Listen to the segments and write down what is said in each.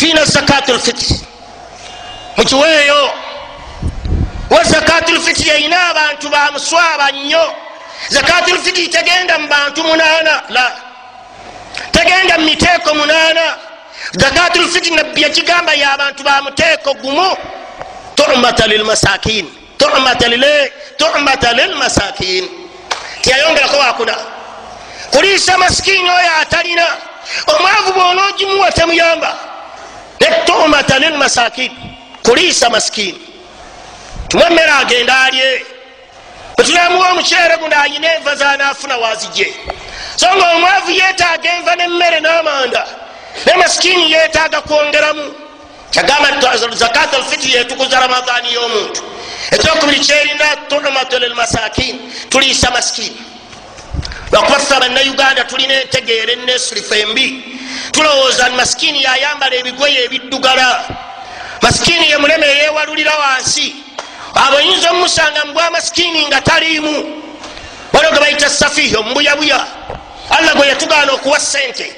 tulina zakatu lfitiri mukiweeyo wa zakatu lfitiri erina abantu bamuswaba nnyo. Zakatu lfitiri tegenda mu bantu munaana la tegenda mu miteeko munaana. Zakatu lfitiri nabbi yakigamba y'abantu bamuteeko gumu tumata lilmasakin tumata lilmasakin tiyayongerako wakuna kuliisa masikini oyo atalina omwavu bwona ogimuwa temuyamba netumata lilmasakin kuliisa masikini tuma emmere agenda alye. Bwetunamuwa omukyere guno ayina enva zanafuna wazije. So nga omwavu yetaaga enva nemmere n'amanda ne masikini yetaaga kwongeramu. Kyagamba zakat alfitiri yetukuza ramadani y'omuntu. Ekyokubiri kyerina tumatu lilmasakin tuliisa masikini lwakuba ffe abannauganda tulina entegeera enesurifu embi tulowooza masikini yayambala ebigoye ebiddugala. Masikini ye muleme eyewalulira wansi. Abo oyinza omumusanga mubwa masikini nga taliimu. Waliwo ge bayita safihi omubuyabuya allah gwe yatugaana okuwa sente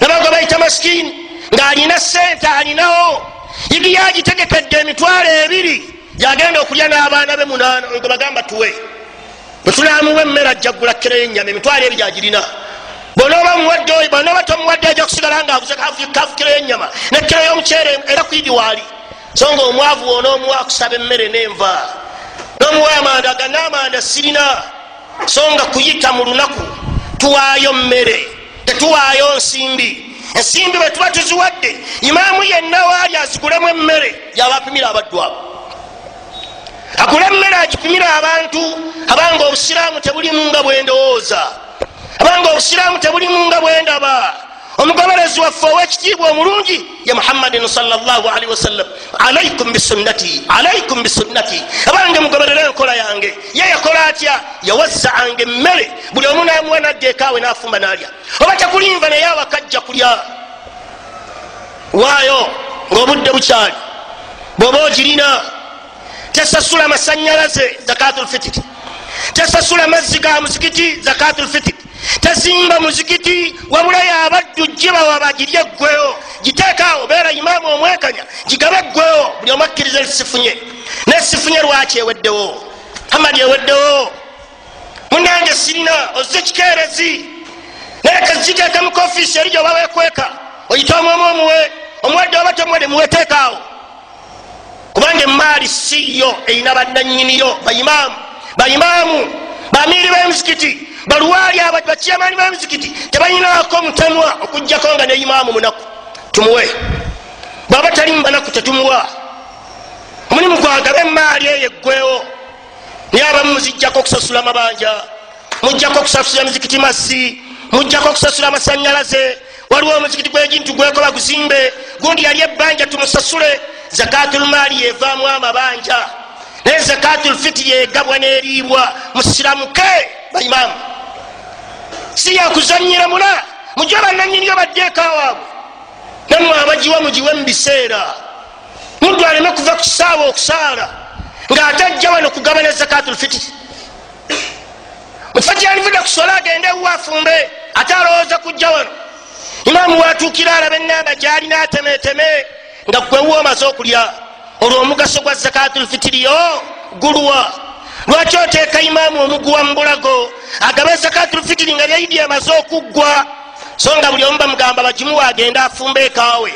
naba ge bayita masikini ng'alina sente alinawo. Yigi yagitegekedde emitwalo ebiri. Gyagenda okulya n'abaana be munaana ge bagamba tuwe. Bwetulamuwa emmere ajjagula kiro yenyama emitwalo ebiri gyagirina bonoba muwadde bonoba tomuwadde ajja kusigala ngaaguze kafu kiro yenyama ne kiro y'omukyere era kwidi waali. So nga omwavu wonoomuwa akusaba emmere nenva nomuwa amanda ganaamanda sirina. So nga kuyita mu lunaku tuwaayo mmere tetuwaayo nsimbi. Ensimbi bwe tuba tuziwadde imaamu yenna waali azigulemu emmere yabapimira abaddu abo. Agule emmere agipimira abantu abanga obusiraamu tebulimu nga bwendowooza abanga obusiraamu tebulimu nga bwendaba omugoberezi waffe owekitiibwa omulungi ye muhammadin salli wasallam alaikum bisunnati alaikum bisunnati. Abange mugoberere enkola yange. Ye yakola atya? Yawazaanga emmere. Buli omu namuwa naddeekaawe nafumba nalya. Oba tekulinva naye awakajja kulya? Waayo ngaobudde bukyali. Bwoba ogirina tesasula masanyalaze zakatulfitiri tesasula mazzi ga muzikiti zakatulfitiri tezimba muzikiti wabula yabaddu gibawa bagirye eggwewo giteekaawo beera imaamu omwekanya gigabe eggwewo buli omu akkiriza esifunye. Nesifunye lwaki eweddewo? Hamadi eweddewo? Munange sirina ozze kikeerezi. Naye kaziteeka mu kofiisi eri gyoba wekweka oyite omwomu omuwe omuwadde oba tomuwadde muweteekaawo kubanga emaali siyo erina bannanyiniyo baimaamu baimaamu bamiiri b'emizikiti baluwaali aba bakiyamaani b'emizikiti tebalinako mutanwa okugjako nga neimaamu munaku tumuwe bwaba tali mubanaku tetumuwa omulimu gwagabe emaali eyo eggwewo naye abamu muzijjako okusasula mabanja mujjako okusasula emizikiti mazzi mujjako okusasula amasanyalaze waliwo omuzikiti gwegintu gwekoba guzimbe gundi yali ebbanja tumusasule zakatulmaali yevaamu amabanja naye zakatulfitiri yegabwa n'eriibwa musiramuke baimaamu si yakuzanyira mula mujye bannanyiniyo baddeekawaabwe nammwe abagiwa mugiwe mubiseera muddu aleme kuva ku kisaawa okusaala ng'atajja wano kugabana zakatulfitiri mukifo kyalivudde kusola agende ewa afumbe ate alowooza kujja wano. Imaamu watuukira alaba enamba gyalina atemeteme nga gwewa omaze okulya olwo omugaso gwa zakatulfitiriyo guluwa lwaki oteeka imaamu omuguwa mubulago agabe zakatulfitiri nga lyaidi amaze okuggwa. So nga buli omu bamugamba bagimuwa agende afumba ekaawe.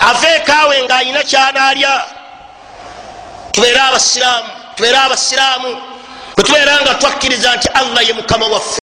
Ava ekaawe ng'ayina kyanaalya. Tubeere abasiraamu tubeere abasiraamu. Bwe tubeera nga twakkiriza nti allah ye mukama waffe